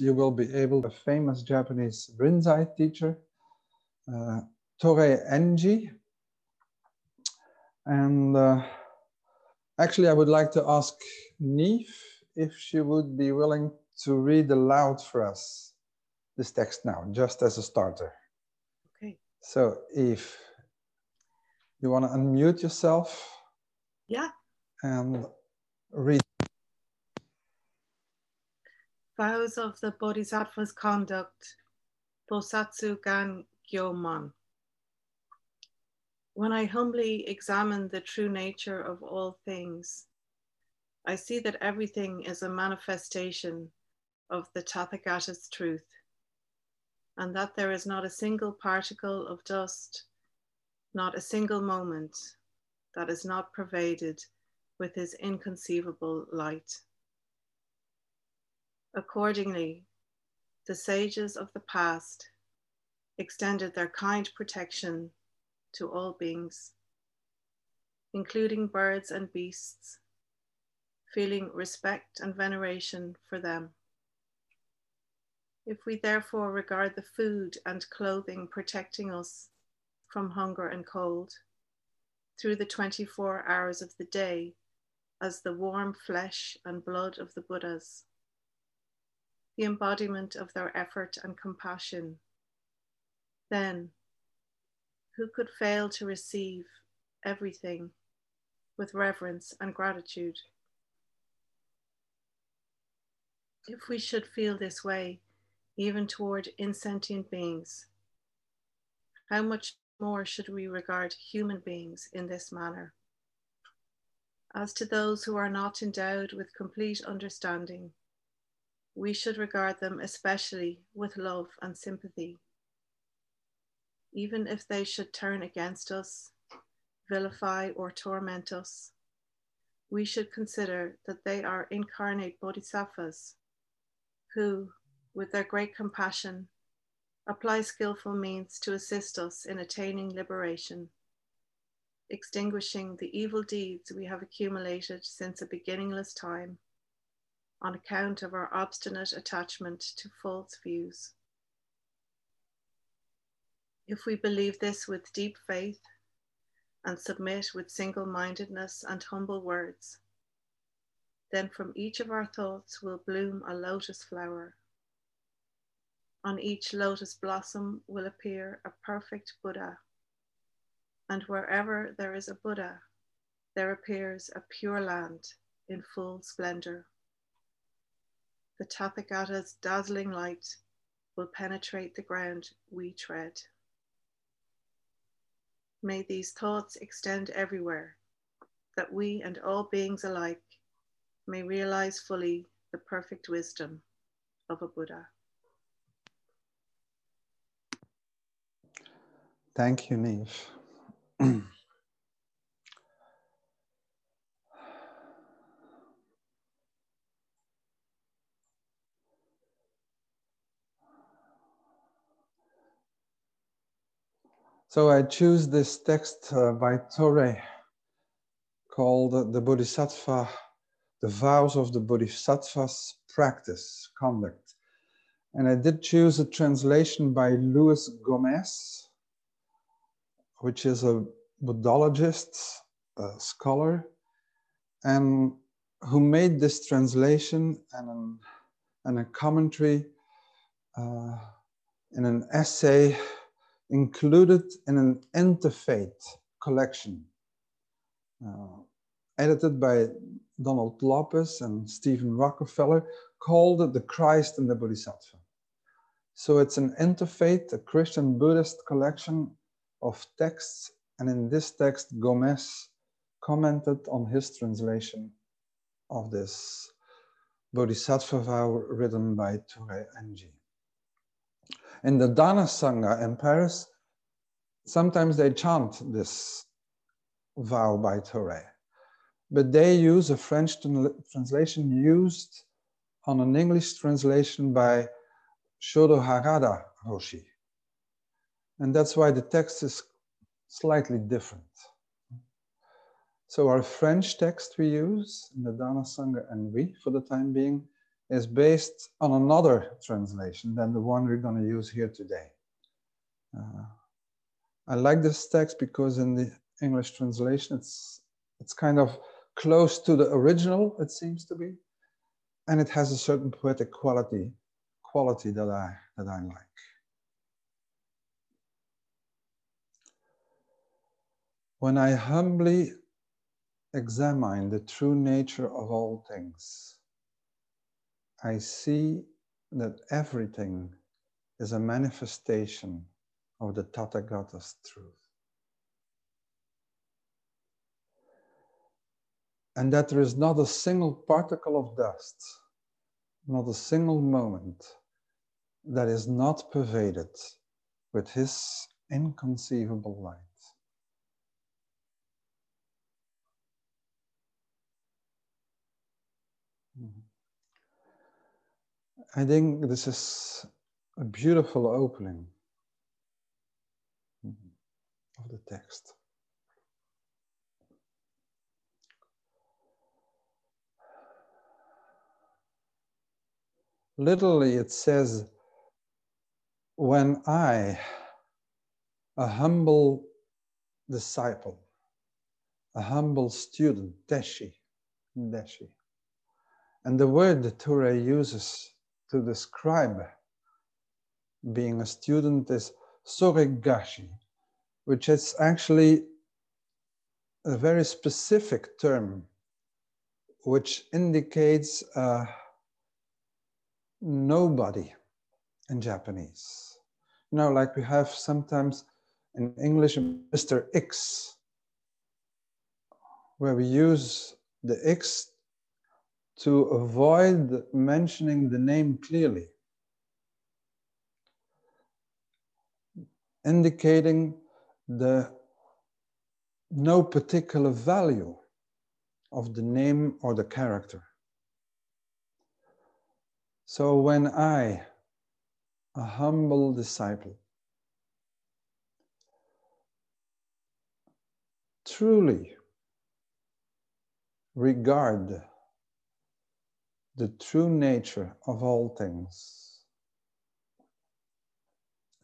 you will be able, a famous Japanese Rinzai teacher, uh, Torei Enji. And uh, actually, I would like to ask Neve if she would be willing to read aloud for us this text now, just as a starter. Okay. So, Eve, you want to unmute yourself? Yeah. And read. Vows of the Bodhisattva's conduct, Bosatsu Gan Gyomon. When I humbly examine the true nature of all things, I see that everything is a manifestation of the Tathagata's truth, and that there is not a single particle of dust, not a single moment that is not pervaded with his inconceivable light. Accordingly, the sages of the past extended their kind protection to all beings, including birds and beasts, feeling respect and veneration for them. If we therefore regard the food and clothing protecting us from hunger and cold through the 24 hours of the day as the warm flesh and blood of the Buddhas, the embodiment of their effort and compassion, then who could fail to receive everything with reverence and gratitude? If we should feel this way, even toward insentient beings, how much more should we regard human beings in this manner? As to those who are not endowed with complete understanding, we should regard them especially with love and sympathy. Even if they should turn against us, vilify, or torment us, we should consider that they are incarnate bodhisattvas who, with their great compassion, apply skillful means to assist us in attaining liberation, extinguishing the evil deeds we have accumulated since a beginningless time on account of our obstinate attachment to false views. If we believe this with deep faith and submit with single mindedness and humble words, then from each of our thoughts will bloom a lotus flower. On each lotus blossom will appear a perfect Buddha. And wherever there is a Buddha, there appears a pure land in full splendor. The Tathagata's dazzling light will penetrate the ground we tread. May these thoughts extend everywhere, that we and all beings alike may realize fully the perfect wisdom of a Buddha. Thank you, Neve. so I choose this text uh, by Torei called the Bodhisattva the vows of the Bodhisattva's practice, conduct. And I did choose a translation by Luis Gomez, which is a Buddhologist, a scholar, and who made this translation and, an, and a commentary uh, in an essay included in an interfaith collection, uh, edited by Donald Lopez and Steven Rockefeller called the Christ and the Bodhisattva. So it's an interfaith, a Christian Buddhist collection of texts. And in this text, Gomez commented on his translation of this Bodhisattva vow written by Torei Enji. In the Dana Sangha in Paris, sometimes they chant this vow by Torei but they use a French translation used on an English translation by Shodo Harada Roshi. And that's why the text is slightly different. So our French text we use in the Dana Sangha and we, for the time being, is based on another translation than the one we're going to use here today. Uh, I like this text because in the English translation, it's it's kind of close to the original, it seems to be, and it has a certain poetic quality quality that I that I like. When I humbly examine the true nature of all things, I see that everything is a manifestation of the Tathagata's truth. And that there is not a single particle of dust, not a single moment that is not pervaded with his inconceivable light. I think this is a beautiful opening of the text. Literally, it says, When I, a humble disciple, a humble student, Deshi, Deshi, and the word that Torei uses to describe being a student is soregashi, which is actually a very specific term which indicates uh, nobody in Japanese. You know, like we have sometimes in English Mr. X, where we use the X to avoid mentioning the name clearly, indicating the no particular value of the name or the character. So when I, a humble disciple, truly regard the true nature of all things,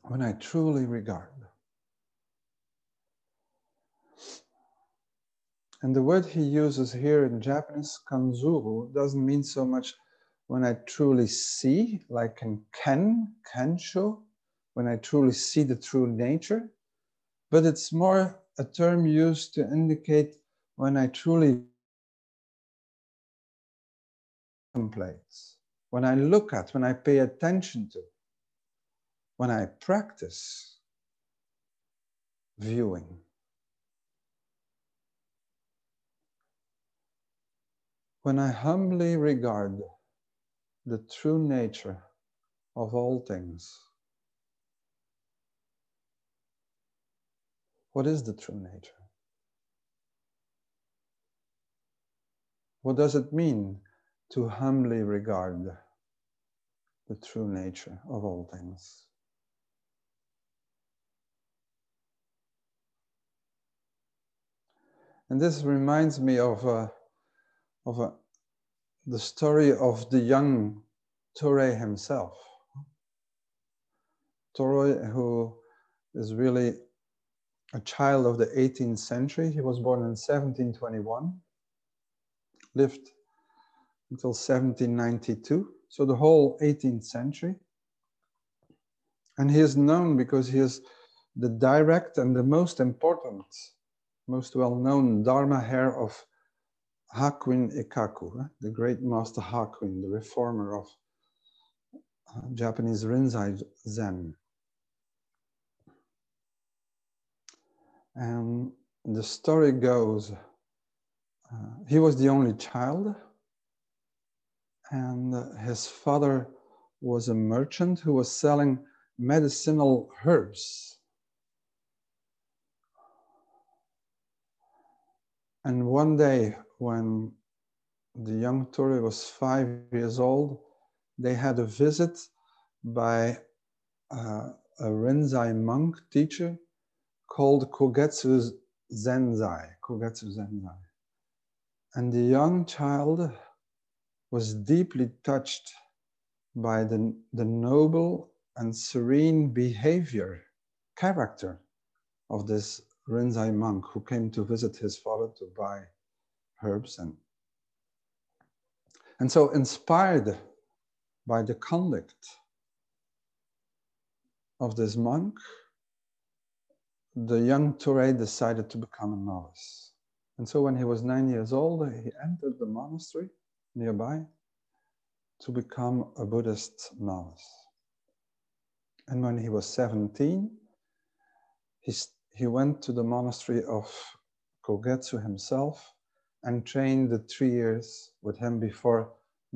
when I truly regard. And the word he uses here in Japanese, kanzuru, doesn't mean so much when I truly see, like in ken, kensho, when I truly see the true nature, but it's more a term used to indicate when I truly contemplates, when I look at, when I pay attention to, when I practice viewing. When I humbly regard the true nature of all things. What is the true nature? What does it mean to humbly regard the true nature of all things. And this reminds me of, a, of a, the story of the young Torei himself. Torei, who is really a child of the 18th century, he was born in 1721, lived until 1792, so the whole 18th century. And he is known because he is the direct and the most important, most well-known Dharma heir of Hakuin Ekaku, the great master Hakuin, the reformer of uh, Japanese Rinzai Zen. And the story goes, uh, he was the only child and his father was a merchant who was selling medicinal herbs. And one day, when the young Torei was five years old, they had a visit by uh, a Rinzai monk teacher called Kogetsu Zenzai. Kogetsu Zenzai. And the young child was deeply touched by the, the noble and serene behavior, character of this Rinzai monk who came to visit his father to buy herbs and and so inspired by the conduct of this monk, the young Torei decided to become a novice. And so when he was nine years old, he entered the monastery nearby to become a Buddhist novice. And when he was 17, he, he went to the monastery of Kogetsu himself and trained the three years with him before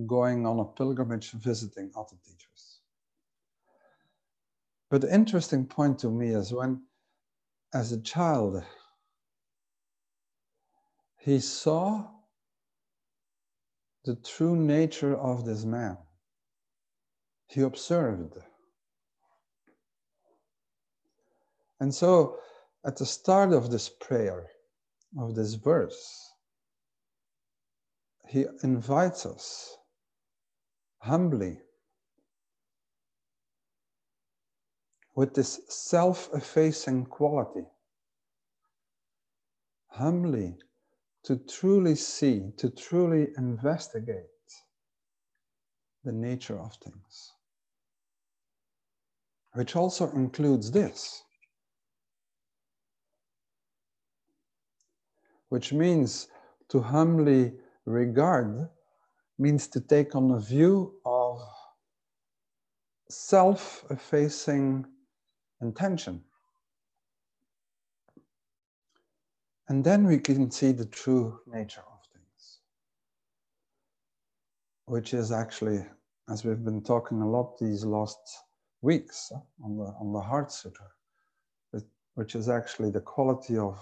going on a pilgrimage visiting other teachers. But the interesting point to me is when, as a child, he saw the true nature of this man. He observed. And so, at the start of this prayer, of this verse, he invites us humbly with this self effacing quality, humbly to truly see, to truly investigate the nature of things, which also includes this. Which means to humbly regard means to take on a view of self effacing intention. And then we can see the true nature of things, which is actually, as we've been talking a lot these last weeks uh, on the, on the Heart Sutra, which is actually the quality of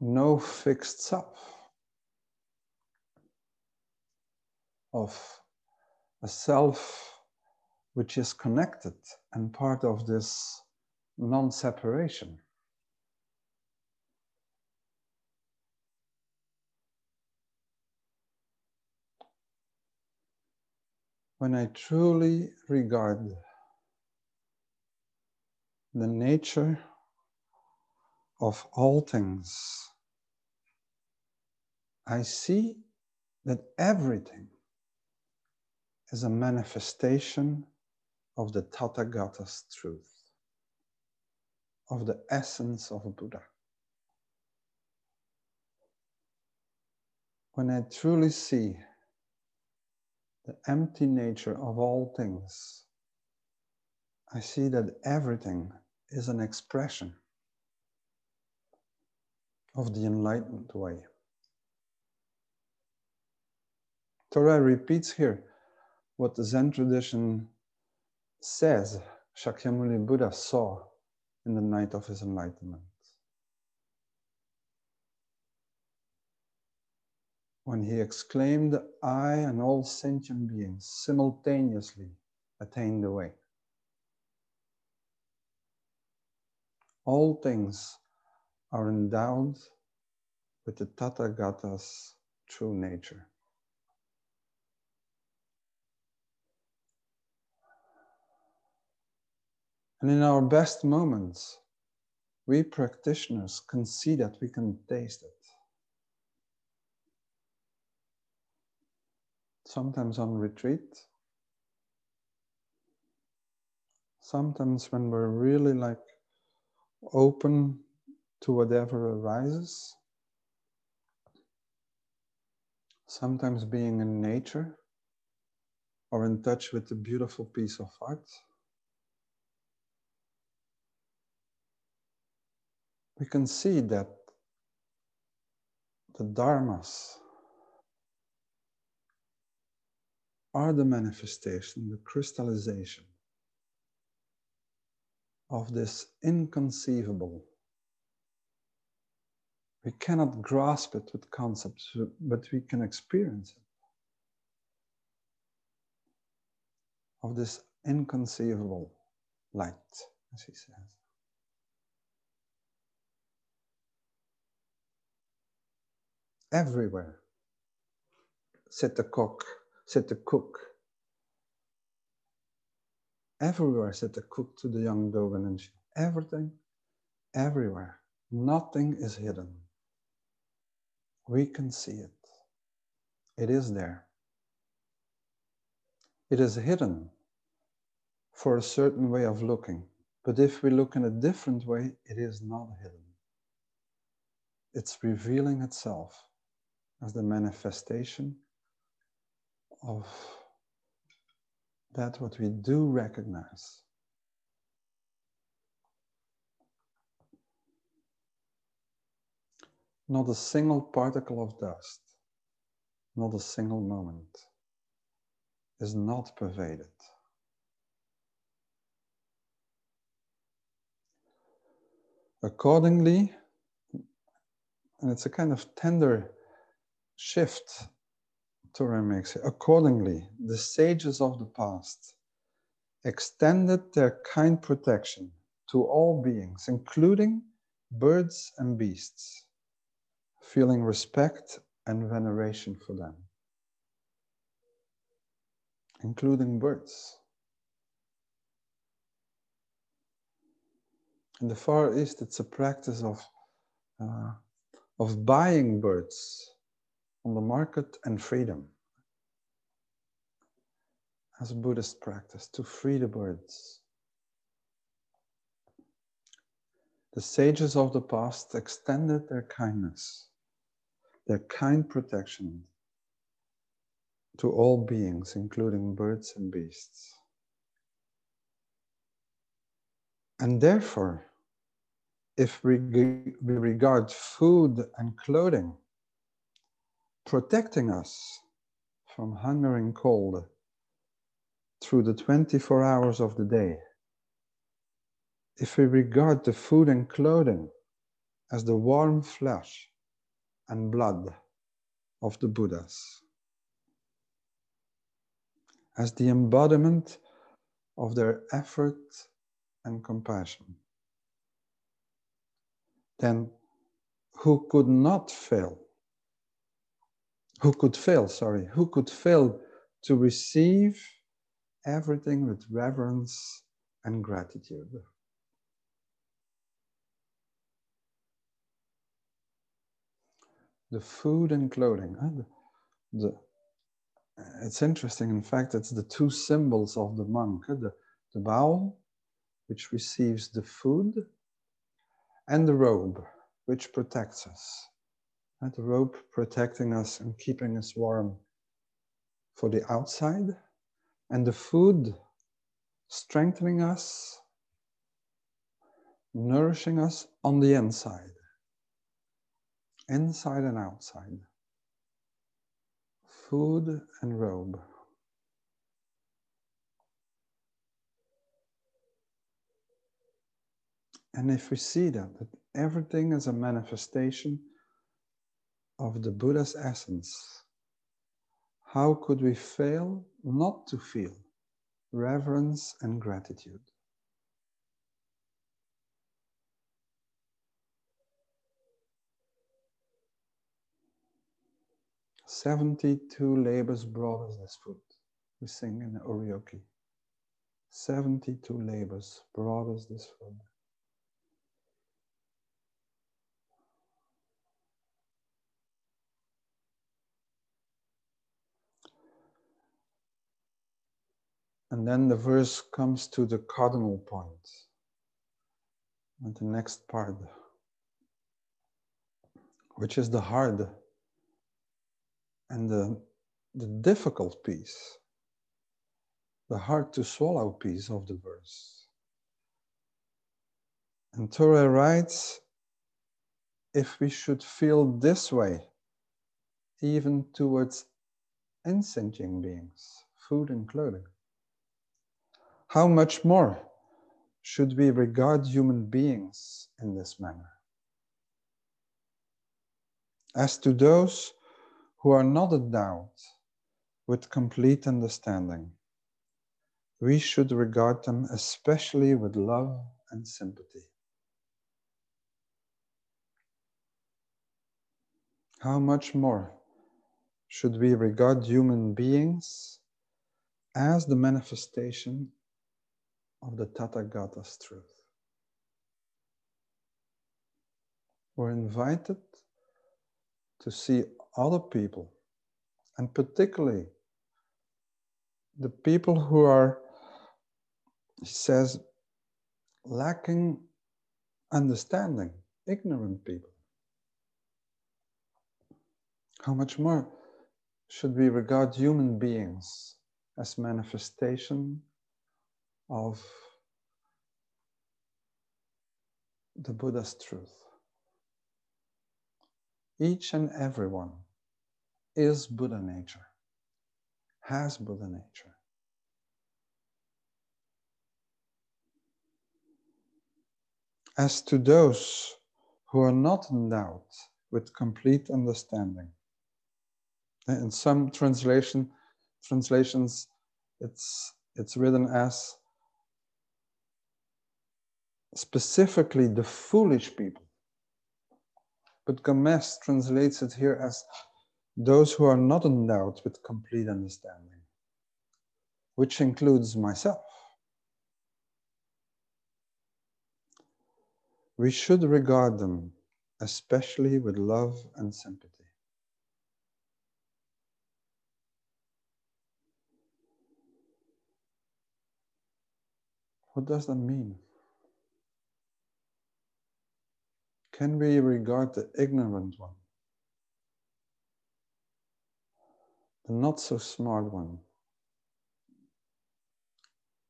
no fixed self. of a self which is connected and part of this non separation. When I truly regard the nature of all things, I see that everything is a manifestation of the Tathagata's truth, of the essence of Buddha. When I truly see the empty nature of all things, I see that everything is an expression of the enlightened way. Torei repeats here what the Zen tradition says Shakyamuni Buddha saw in the night of his enlightenment. When he exclaimed, I and all sentient beings simultaneously attain the way. All things are endowed with the Tathagata's true nature. And in our best moments, we practitioners can see that we can taste it. Sometimes on retreat, sometimes when we're really like open to whatever arises, sometimes being in nature or in touch with a beautiful piece of art. we can see that the dharmas are the manifestation, the crystallization of this inconceivable. We cannot grasp it with concepts, but we can experience it. Of this inconceivable light, as he says. everywhere, sit the cook, sit the cook. Everywhere said the cook to the young she, everything, everywhere. Nothing is hidden. We can see it. It is there. It is hidden for a certain way of looking. But if we look in a different way, it is not hidden. It's revealing itself as the manifestation of that what we do recognize. Not a single particle of dust, not a single moment is not pervaded. Accordingly, and it's a kind of tender shift Makes it. Accordingly, the sages of the past extended their kind protection to all beings, including birds and beasts, feeling respect and veneration for them including birds. In the Far East, it's a practice of, uh, of buying birds on the market and freedom as a Buddhist practice to free the birds. The sages of the past extended their kindness, their kind protection to all beings, including birds and beasts. And therefore, if we, we regard food and clothing protecting us from hunger and cold through the 24 hours of the day, if we regard the food and clothing as the warm flesh and blood of the Buddhas, as the embodiment of their effort and compassion, then who could not fail? Who could fail, sorry, who could fail to receive everything with reverence and gratitude? The food and clothing, the it's interesting. In fact, it's the two symbols of the monk the, the bowl, which receives the food, and the robe, which protects us. And the robe protecting us and keeping us warm for the outside, and the food strengthening us, nourishing us on the inside, inside and outside. Food and robe. And if we see that, that everything is a manifestation of the Buddha's essence, how could we fail not to feel reverence and gratitude? 72 labors brought us this food. We sing in the Oryoki. 72 labors brought us this food. And then the verse comes to the cardinal. And the next part, which is the hard and the, the difficult piece, the hard to swallow piece of the verse. And Torei writes if we should feel this way, even towards insentient beings, food and clothing, how much more should we regard human beings in this manner? As to those who are not endowed with complete understanding. We should regard them especially with love and sympathy. How much more should we regard human beings as the manifestation of the Tathagata's truth. We're invited to see other people, and particularly the people who are, he says, lacking understanding, ignorant people. How much more should we regard human beings as manifestation of the Buddha's truth? Each and everyone is Buddha nature, has Buddha nature. As to those who are not endowed with complete understanding, in some translation translations, it's it's written as specifically the foolish people. But Gomez translates it here as those who are not endowed with complete understanding, which includes myself. We should regard them especially with love and sympathy. What does that mean? Can we regard the ignorant one, the not so smart one?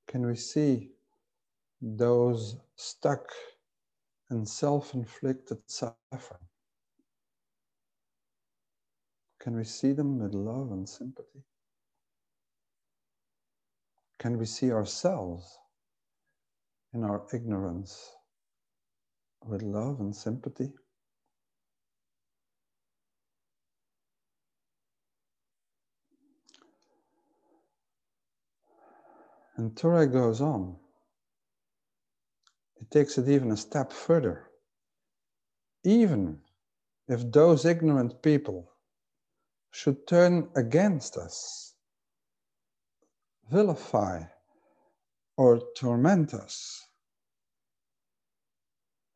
Can we see those stuck in self inflicted suffering? Can we see them with love and sympathy? Can we see ourselves in our ignorance with love and sympathy. And Torei goes on. It takes it even a step further. Even if those ignorant people should turn against us, vilify, or torment us,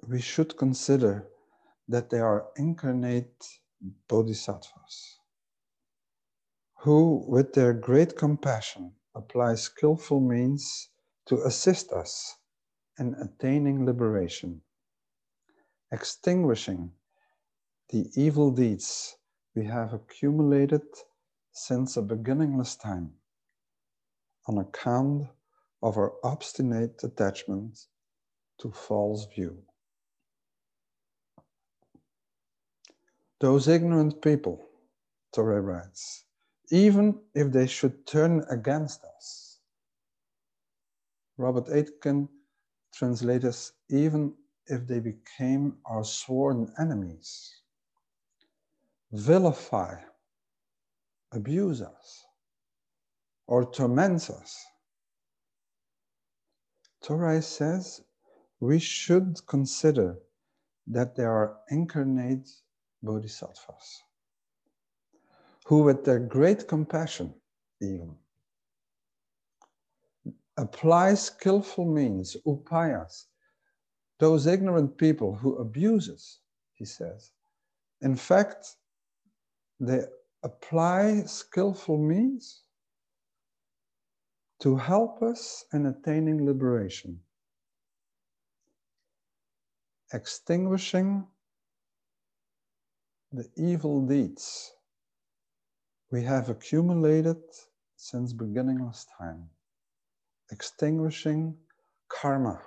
we should consider that they are incarnate bodhisattvas who, with their great compassion, apply skillful means to assist us in attaining liberation, extinguishing the evil deeds we have accumulated since a beginningless time on account of our obstinate attachment to false view. Those ignorant people, Torei writes, even if they should turn against us. Robert Aitken translates, even if they became our sworn enemies, vilify, abuse us, or torment us. Torei says we should consider that they are incarnate bodhisattvas, who, with their great compassion, even apply skillful means, upayas, those ignorant people who abuse us, he says. In fact, they apply skillful means to help us in attaining liberation, extinguishing the evil deeds we have accumulated since beginningless time, extinguishing karma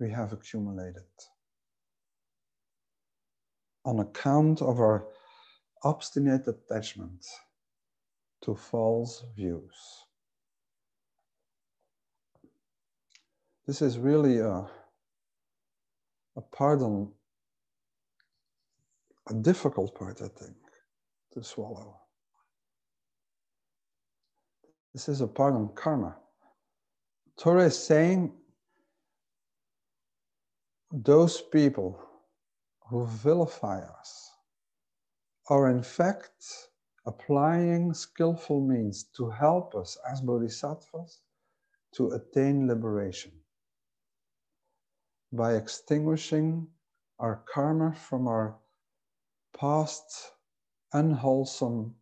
we have accumulated on account of our obstinate attachment to false views. This is really a, a pardon a difficult part, I think, to swallow. This is a part on karma. Torei is saying those people who vilify us are in fact applying skillful means to help us as bodhisattvas to attain liberation by extinguishing our karma from our past unwholesome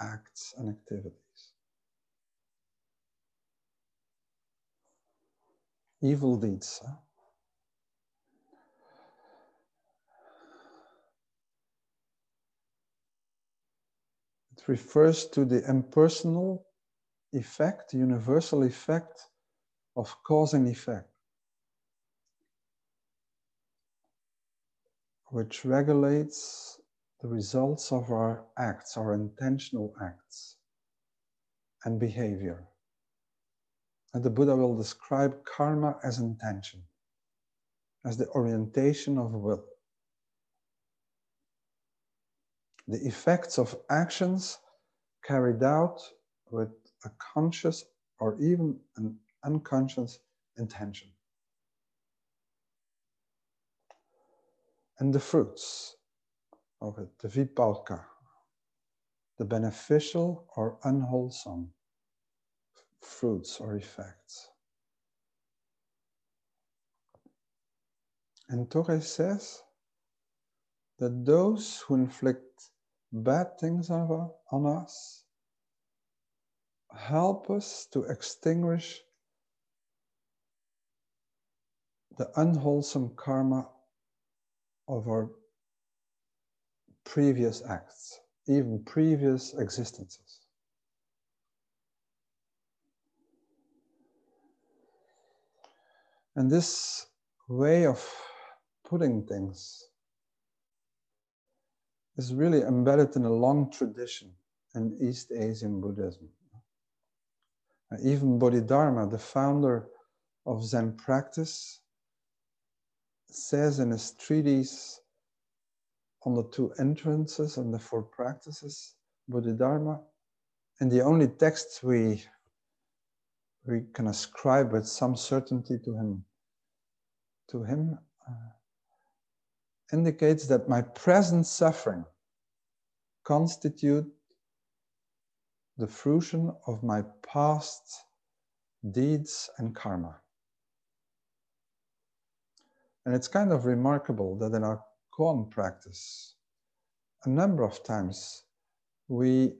acts and activities. Evil deeds. Huh? It refers to the impersonal effect, universal effect of cause and effect, which regulates the results of our acts, our intentional acts and behavior. And the Buddha will describe karma as intention, as the orientation of will. The effects of actions carried out with a conscious or even an unconscious intention. And the fruits of it, the vipaka, the beneficial or unwholesome fruits or effects. And Torres says that those who inflict bad things on, on us help us to extinguish the unwholesome karma of our previous acts, even previous existences. And this way of putting things is really embedded in a long tradition in East Asian Buddhism. Even Bodhidharma, the founder of Zen practice, says in his treatise on the two entrances and the four practices, Bodhidharma, and the only text we we can ascribe with some certainty to him to him uh, indicates that my present suffering constitute the fruition of my past deeds and karma. And it's kind of remarkable that in our koan practice, a number of times we,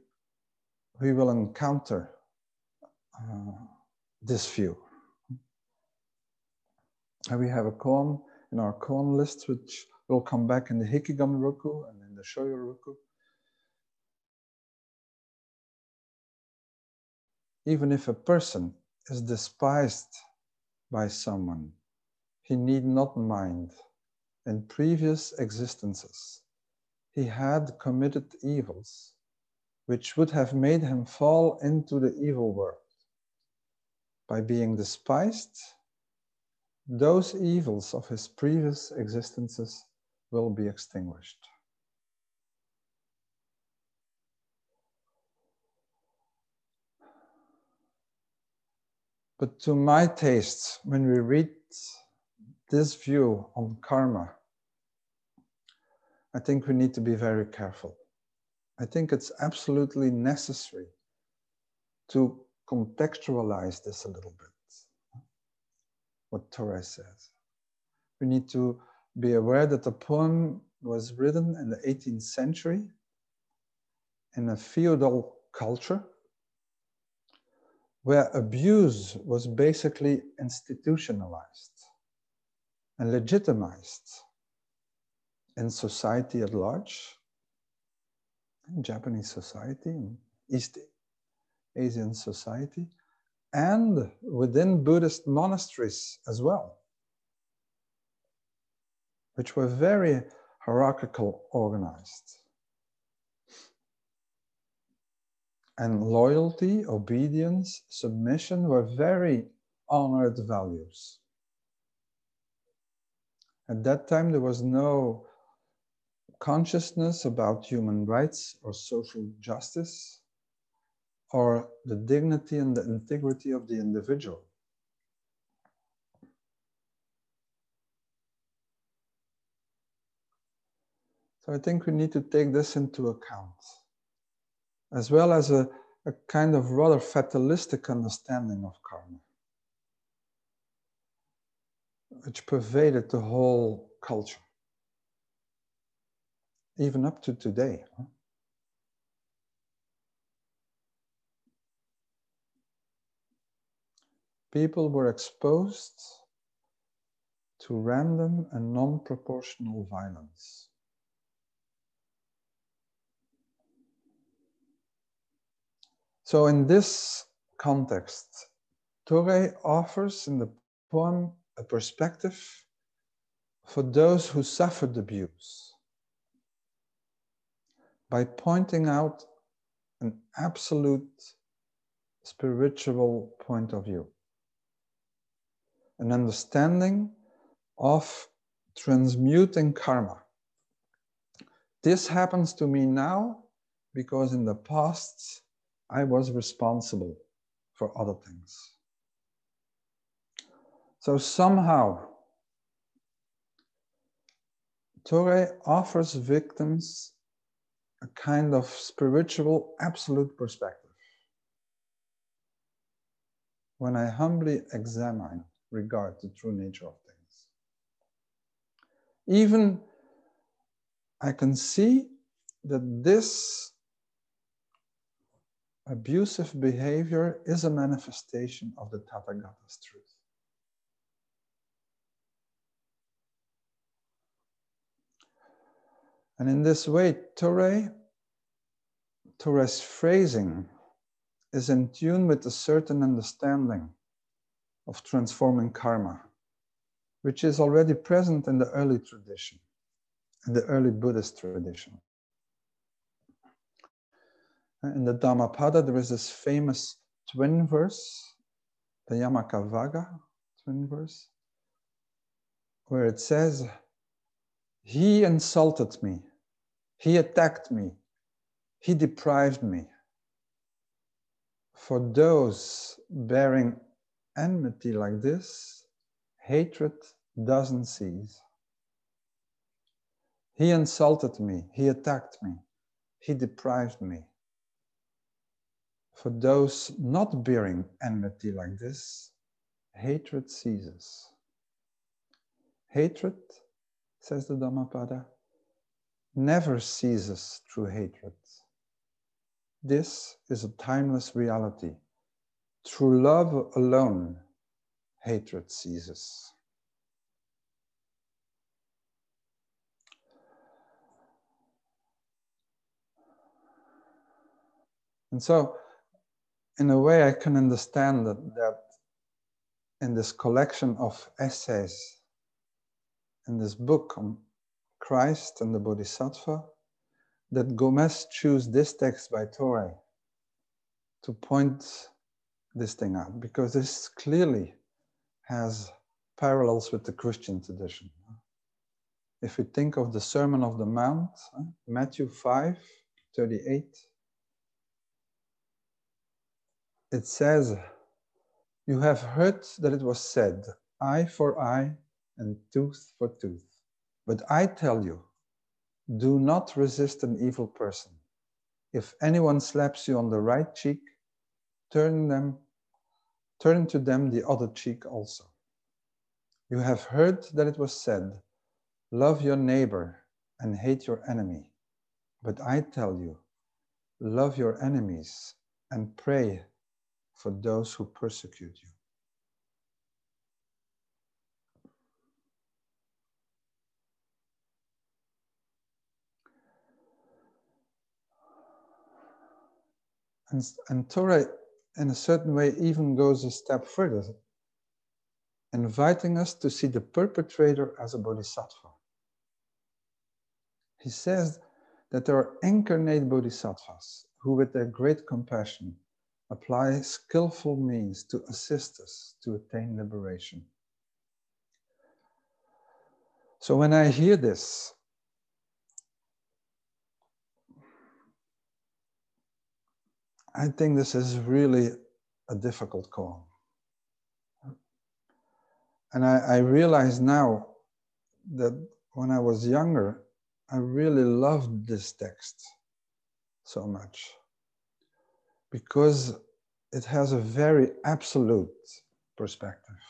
we will encounter uh, this view. And we have a koan in our koan list, which will come back in the Hekigan Roku and in the Shoyo Roku. Even if a person is despised by someone, he need not mind. In previous existences, he had committed evils which would have made him fall into the evil world. By being despised, those evils of his previous existences will be extinguished. But to my taste, when we read this view on karma, I think we need to be very careful. I think it's absolutely necessary to contextualize this a little bit what Torres says. We need to be aware that the poem was written in the 18th century in a feudal culture where abuse was basically institutionalized and legitimized in society at large, Japanese society, East Asian society, and within Buddhist monasteries as well, which were very hierarchical organized. And loyalty, obedience, submission were very honored values. At that time, there was no consciousness about human rights or social justice or the dignity and the integrity of the individual. So I think we need to take this into account. as well as a, a kind of rather fatalistic understanding of karma, which pervaded the whole culture, even up to today. People were exposed to random and non proportional violence. So, in this context, Torei offers in the poem a perspective for those who suffered abuse by pointing out an absolute spiritual point of view, an understanding of transmuting karma. This happens to me now because in the past I was responsible for other things. So somehow, Torei offers victims a kind of spiritual absolute perspective. When I humbly examine regard the true nature of things. Even I can see that this abusive behavior is a manifestation of the Tathagata's truth. And in this way, Torei, phrasing is in tune with a certain understanding of transforming karma, which is already present in the early tradition, in the early Buddhist tradition. In the Dhammapada, there is this famous twin verse, the Yamakavagga twin verse, where it says, He insulted me, he attacked me, he deprived me. For those bearing enmity like this, hatred doesn't cease. He insulted me, he attacked me, he deprived me. For those not bearing enmity like this, hatred ceases. Hatred, says the Dhammapada, never ceases through hatred. This is a timeless reality. Through love alone, hatred ceases. And so, in a way, I can understand that, that in this collection of essays, in this book on Christ and the Bodhisattva, that Gomez chose this text by Torei to point this thing out because this clearly has parallels with the Christian tradition. If we think of the Sermon of the Mount, Matthew 5 38, it says, You have heard that it was said, eye for eye and tooth for tooth. But I tell you, do not resist an evil person. If anyone slaps you on the right cheek, turn them turn to them the other cheek also. You have heard that it was said, love your neighbor and hate your enemy. But I tell you, love your enemies and pray for those who persecute you. And, and Torei, in a certain way, even goes a step further, inviting us to see the perpetrator as a bodhisattva. He says that there are incarnate bodhisattvas who, with their great compassion, apply skillful means to assist us to attain liberation. So when I hear this, I think this is really a difficult call. And I, I realize now that when I was younger, I really loved this text so much because it has a very absolute perspective,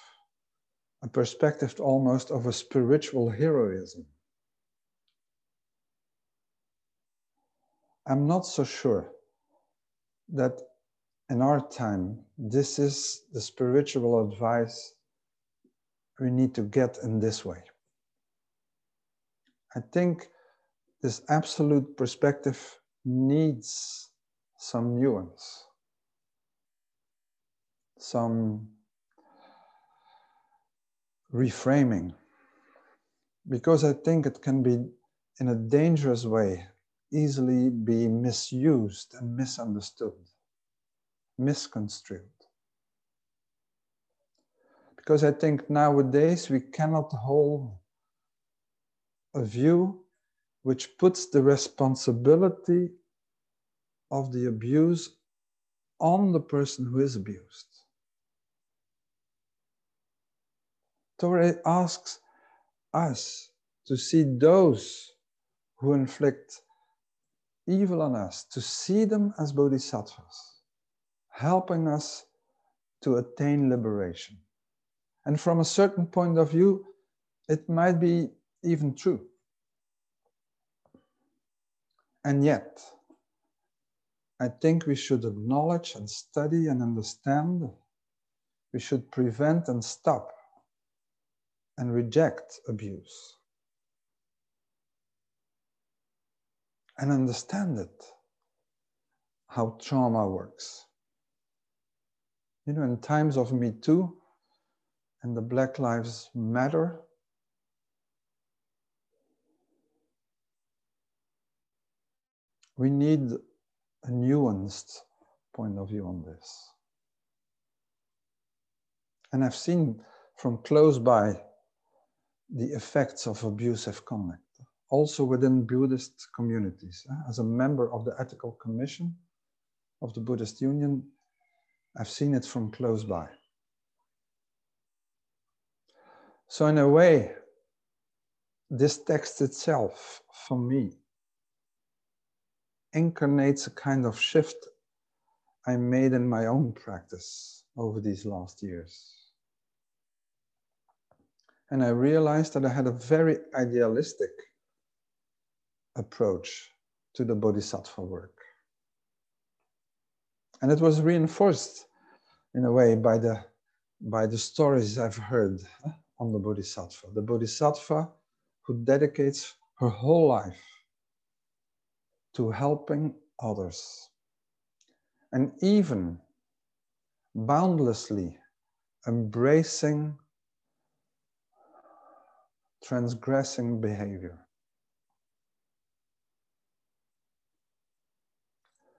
a perspective almost of a spiritual heroism. I'm not so sure that in our time, this is the spiritual advice we need to get in this way. I think this absolute perspective needs some nuance, some reframing, because I think it can be, in a dangerous way, easily be misused and misunderstood, misconstrued. Because I think nowadays we cannot hold a view which puts the responsibility of the abuse on the person who is abused. Torei asks us to see those who inflict evil on us, to see them as bodhisattvas, helping us to attain liberation. And from a certain point of view, it might be even true. And yet, I think we should acknowledge and study and understand. We should prevent and stop and reject abuse. And understand it, how trauma works. You know, in times of Me Too and the Black Lives Matter we need a nuanced point of view on this. And I've seen from close by the effects of abusive conduct, also within Buddhist communities. Eh? As a member of the Ethical Commission of the Buddhist Union, I've seen it from close by. So, in a way, this text itself, for me, incarnates a kind of shift I made in my own practice over these last years. And I realized that I had a very idealistic approach to the bodhisattva work. And it was reinforced in a way by the, by the stories I've heard on the bodhisattva. The bodhisattva who dedicates her whole life to helping others. And even boundlessly embracing transgressing behavior.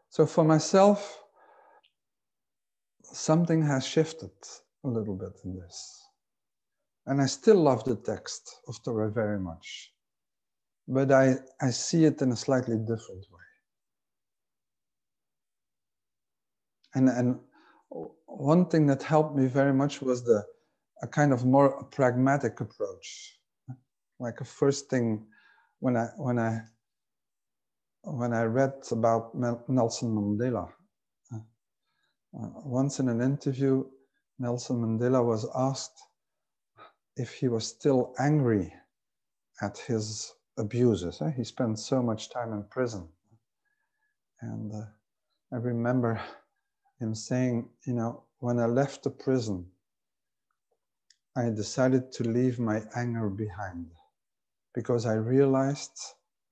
So for myself, something has shifted a little bit in this. And I still love the text of Torei very much but I, I see it in a slightly different way. And, and one thing that helped me very much was the a kind of more pragmatic approach. Like a first thing when I when I when I read about Nelson Mandela. Uh, once in an interview, Nelson Mandela was asked if he was still angry at his abuses. Eh? He spent so much time in prison. And uh, I remember him saying, you know, when I left the prison, I decided to leave my anger behind because I realized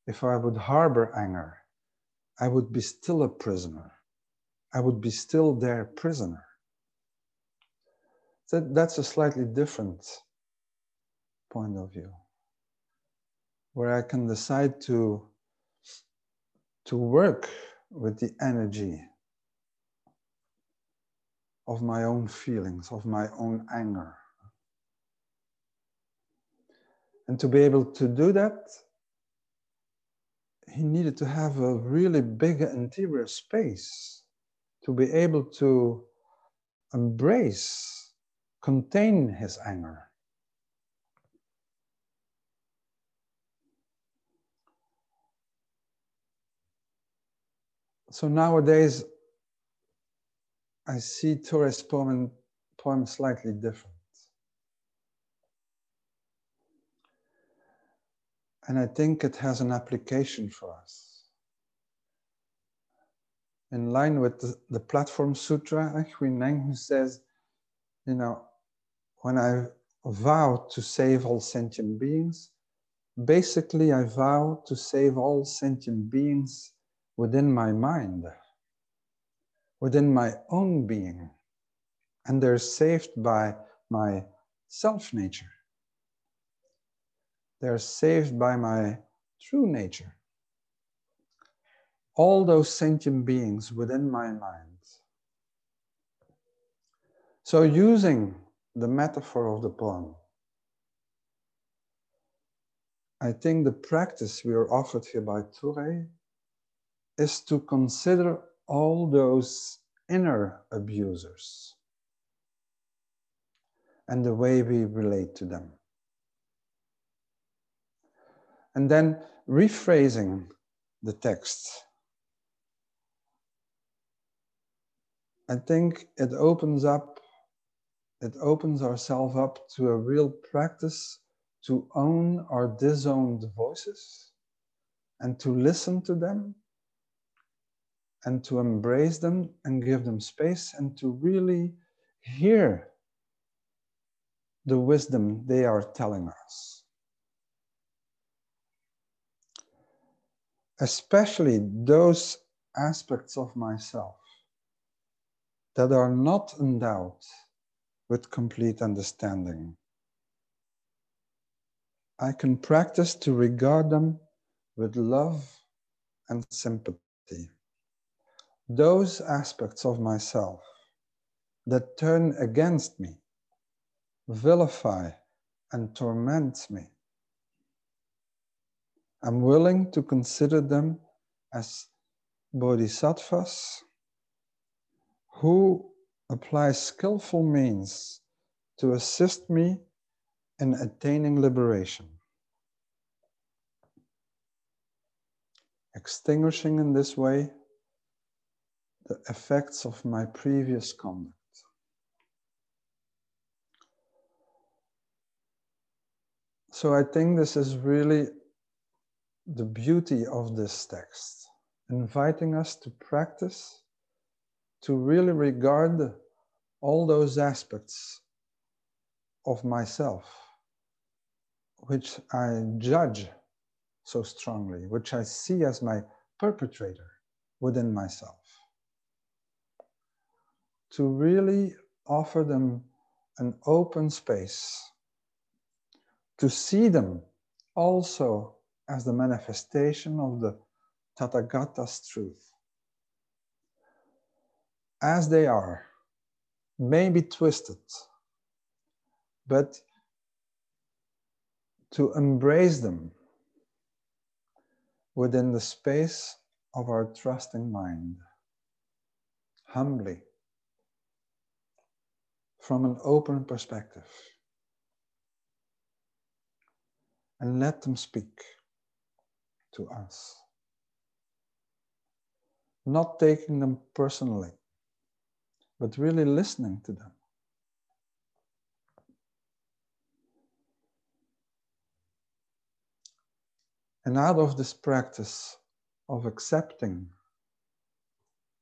if I would harbor anger, I would be still a prisoner. I would be still their prisoner. So that's a slightly different point of view where I can decide to, to work with the energy of my own feelings, of my own anger. And to be able to do that, he needed to have a really big interior space to be able to embrace, contain his anger. so nowadays I see Torei's poem, poem slightly different. And I think it has an application for us. In line with the, the Platform Sutra, Hui Neng, who says, you know, when I vow to save all sentient beings, basically I vow to save all sentient beings within my mind, within my own being. And they're saved by my self nature. They're saved by my true nature. All those sentient beings within my mind. So, using the metaphor of the poem, I think the practice we are offered here by Torei is to consider all those inner abusers and the way we relate to them. And then rephrasing the text. I think it opens up, it opens ourselves up to a real practice to own our disowned voices and to listen to them and to embrace them and give them space and to really hear the wisdom they are telling us. Especially those aspects of myself that are not endowed with complete understanding. I can practice to regard them with love and sympathy those aspects of myself that turn against me, vilify, and torment me. I'm willing to consider them as bodhisattvas who apply skillful means to assist me in attaining liberation. Extinguishing in this way the effects of my previous conduct. So I think this is really the beauty of this text, inviting us to practice, to really regard all those aspects of myself which I judge so strongly, which I see as my perpetrator within myself to really offer them an open space, to see them also as the manifestation of the Tathagata's truth. As they are, maybe twisted, but to embrace them within the space of our trusting mind, humbly from an open perspective. And let them speak to us. Not taking them personally, but really listening to them. And out of this practice of accepting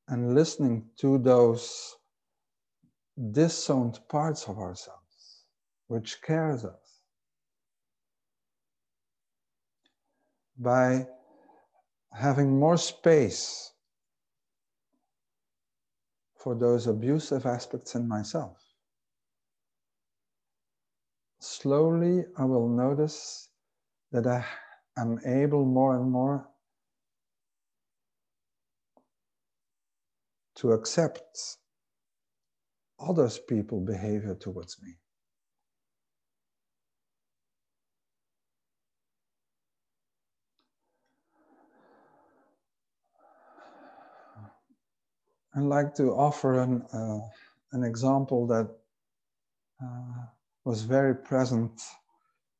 and listening to those disowned parts of ourselves, which cares us. By having more space for those abusive aspects in myself. Slowly, I will notice that I am able more and more to accept others people behavior towards me. I'd like to offer an, uh, an example that uh, was very present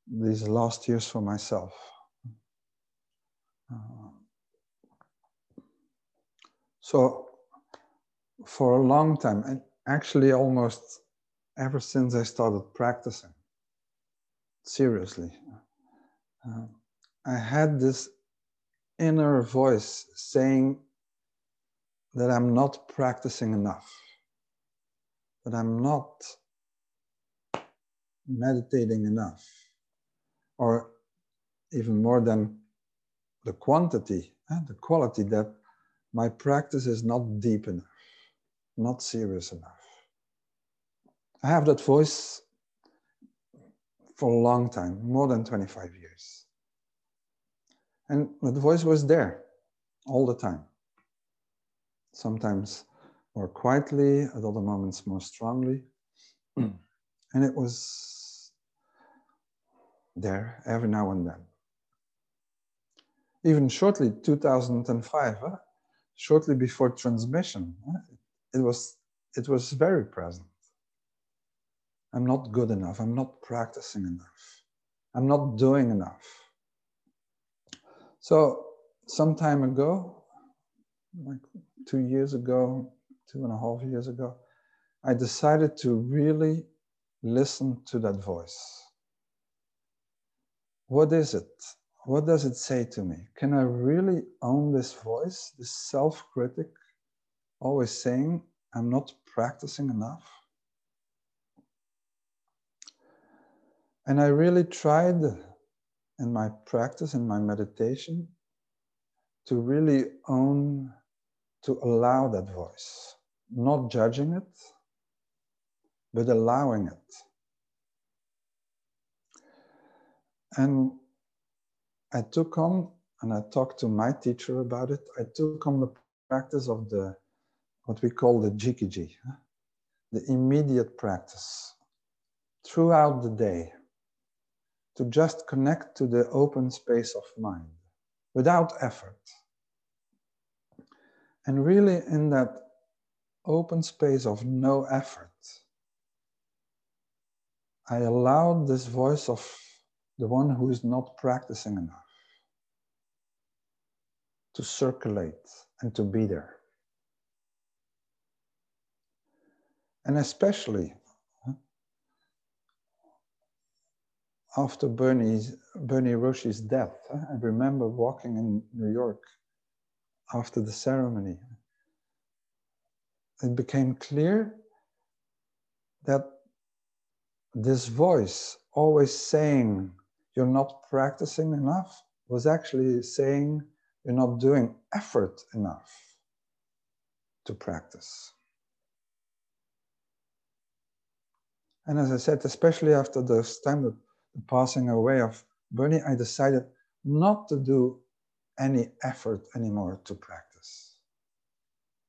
these last years for myself. Uh, so for a long time, and actually almost ever since I started practicing seriously, uh, I had this inner voice saying that I'm not practicing enough, that I'm not meditating enough, or even more than the quantity, and the quality that my practice is not deep enough, not serious enough. I have that voice for a long time, more than 25 years. And that voice was there all the time. Sometimes more quietly, at other moments more strongly. and it was there every now and then. Even shortly, 2005, huh? shortly before transmission, huh? it was it was very present. I'm not good enough. I'm not practicing enough. I'm not doing enough. So some time ago, like two years ago, two and a half years ago, I decided to really listen to that voice. What is it? What does it say to me? Can I really own this voice, this self critic, always saying, I'm not practicing enough? And I really tried in my practice, in my meditation, to really own, to allow that voice, not judging it, but allowing it. And I took on, and I talked to my teacher about it, I took on the practice of the, what we call the jikiji, the immediate practice throughout the day to just connect to the open space of mind without effort. And really, in that open space of no effort, I allowed this voice of the one who is not practicing enough to circulate and to be there. And especially after Bernie's, Bernie Roshi's death, I remember walking in New York after the ceremony. It became clear that this voice, always saying you're not practicing enough, was actually saying you're not doing effort enough to practice. And as I said, especially after this time the passing away of Bernie, I decided not to do any effort anymore to practice.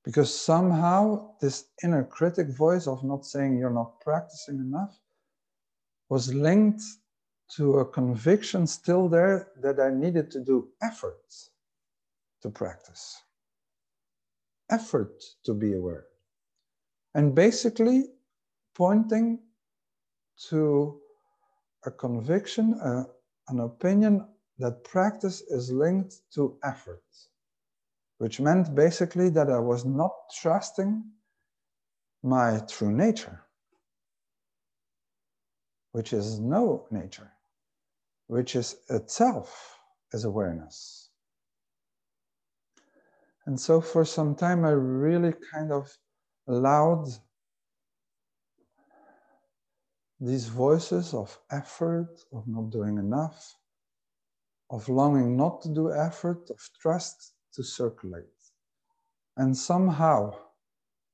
Because somehow this inner critic voice of not saying you're not practicing enough was linked to a conviction still there that I needed to do effort to practice, effort to be aware. And basically pointing to a conviction, uh, an opinion that practice is linked to effort, which meant basically that I was not trusting my true nature, which is no nature, which is itself as awareness. And so for some time, I really kind of allowed these voices of effort, of not doing enough, of longing not to do effort, of trust to circulate. And somehow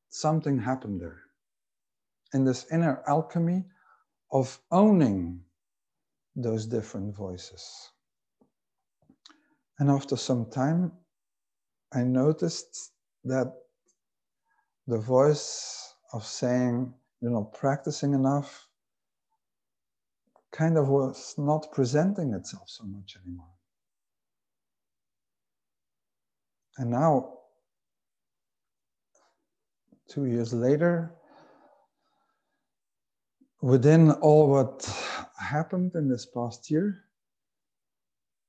something happened there in this inner alchemy of owning those different voices. And after some time, I noticed that the voice of saying, you're not practicing enough, kind of was not presenting itself so much anymore. And now, two years later, within all what happened in this past year,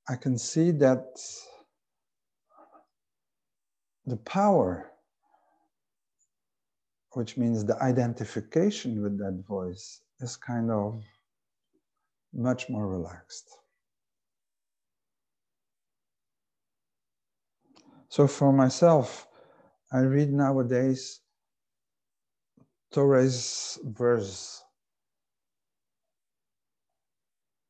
I can see that the power which means the identification with that voice is kind of much more relaxed. So for myself, I read nowadays Torei's verse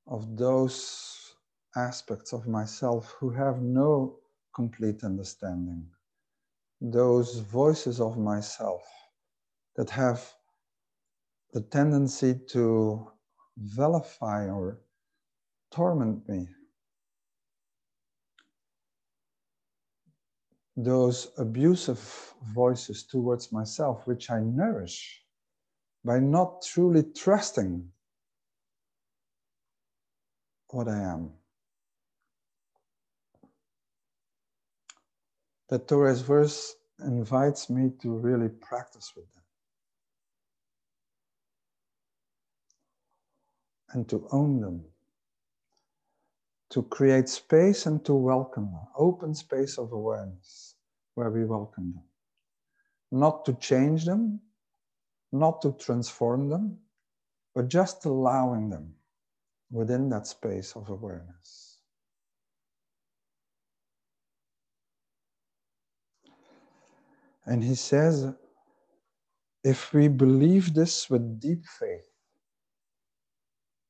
of those aspects of myself who have no complete understanding, those voices of myself that have the tendency to vilify or torment me. Those abusive voices towards myself, which I nourish by not truly trusting what I am. The Torei's verse invites me to really practice with them and to own them, to create space and to welcome them, open space of awareness where we welcome them. Not to change them, not to transform them, but just allowing them within that space of awareness. And he says, if we believe this with deep faith,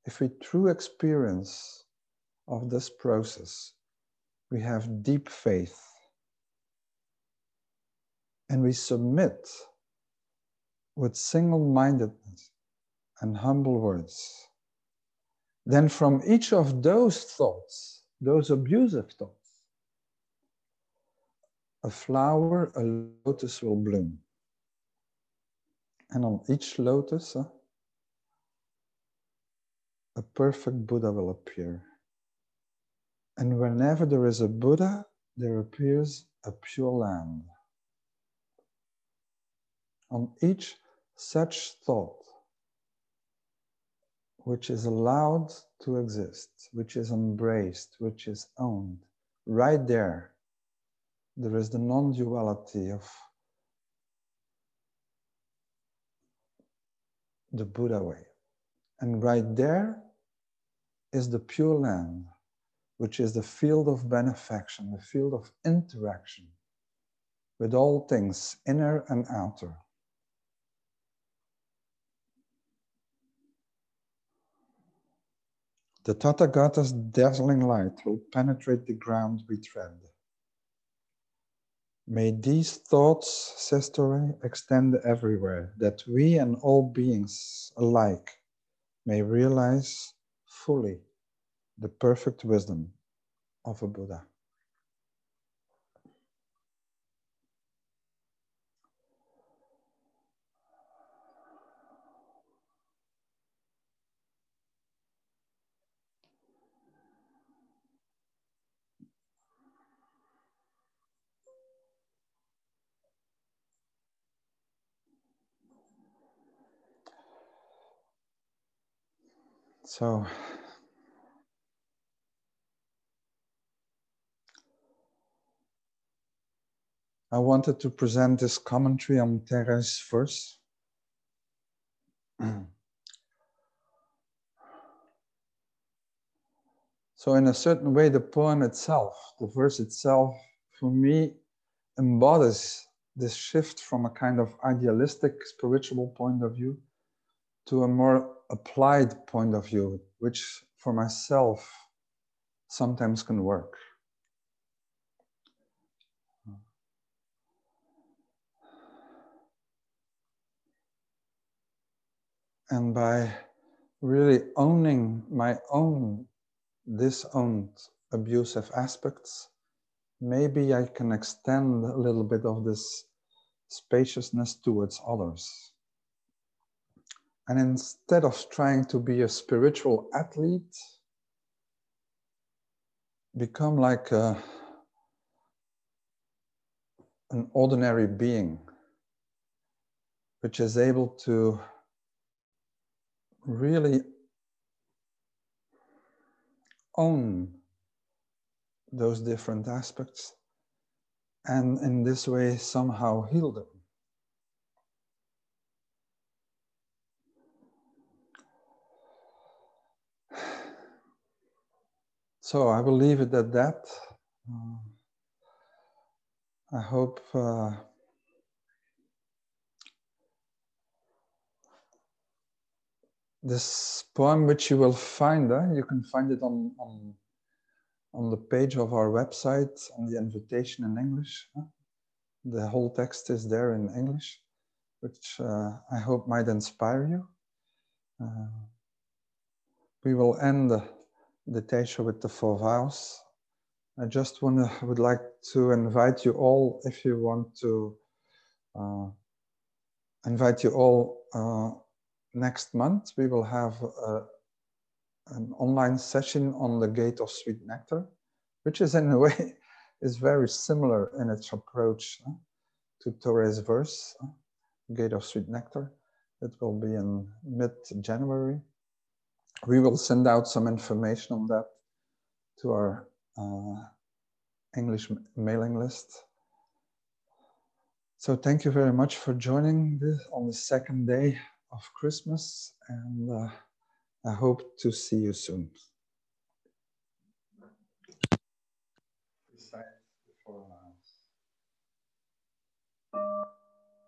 if we true experience of this process, we have deep faith and we submit with single mindedness and humble words then from each of those thoughts, those abusive thoughts, a flower, a lotus will bloom. And on each lotus, uh, a perfect Buddha will appear. And whenever there is a Buddha, there appears a pure land. On each such thought, which is allowed to exist, which is embraced, which is owned. Right there, there is the non duality of the Buddha way. And right there is the Pure Land, which is the field of benefaction, the field of interaction with all things, inner and outer. The Tathagata's dazzling light will penetrate the ground we tread. May these thoughts, Torei, extend everywhere, that we and all beings alike may realize fully the perfect wisdom of a Buddha. So, I wanted to present this commentary on Torei's verse. so, in a certain way, the poem itself, the verse itself, for me, embodies this shift from a kind of idealistic spiritual point of view to a more applied point of view, which for myself sometimes can work. And by really owning my own disowned abusive aspects, maybe I can extend a little bit of this spaciousness towards others. And instead of trying to be a spiritual athlete, become like a, an ordinary being, which is able to really own those different aspects and in this way somehow heal them. So I will leave it at that. Uh, I hope. Uh, this poem, which you will find, uh, you can find it on, on, on the page of our website on the invitation in English. The whole text is there in English, which uh, I hope might inspire you. Uh, we will end the, the with the four vows. I just want to, would like to invite you all, if you want to, uh, invite you all uh, next month. We will have uh, an online session on the Gate of Sweet Nectar, which is in a way is very similar in its approach uh, to Torei's verse, uh, Gate of Sweet Nectar. It will be in mid-January. We will send out some information on that to our English mailing list. So thank you very much for joining this on the second day of Christmas, and uh, I hope to see you soon.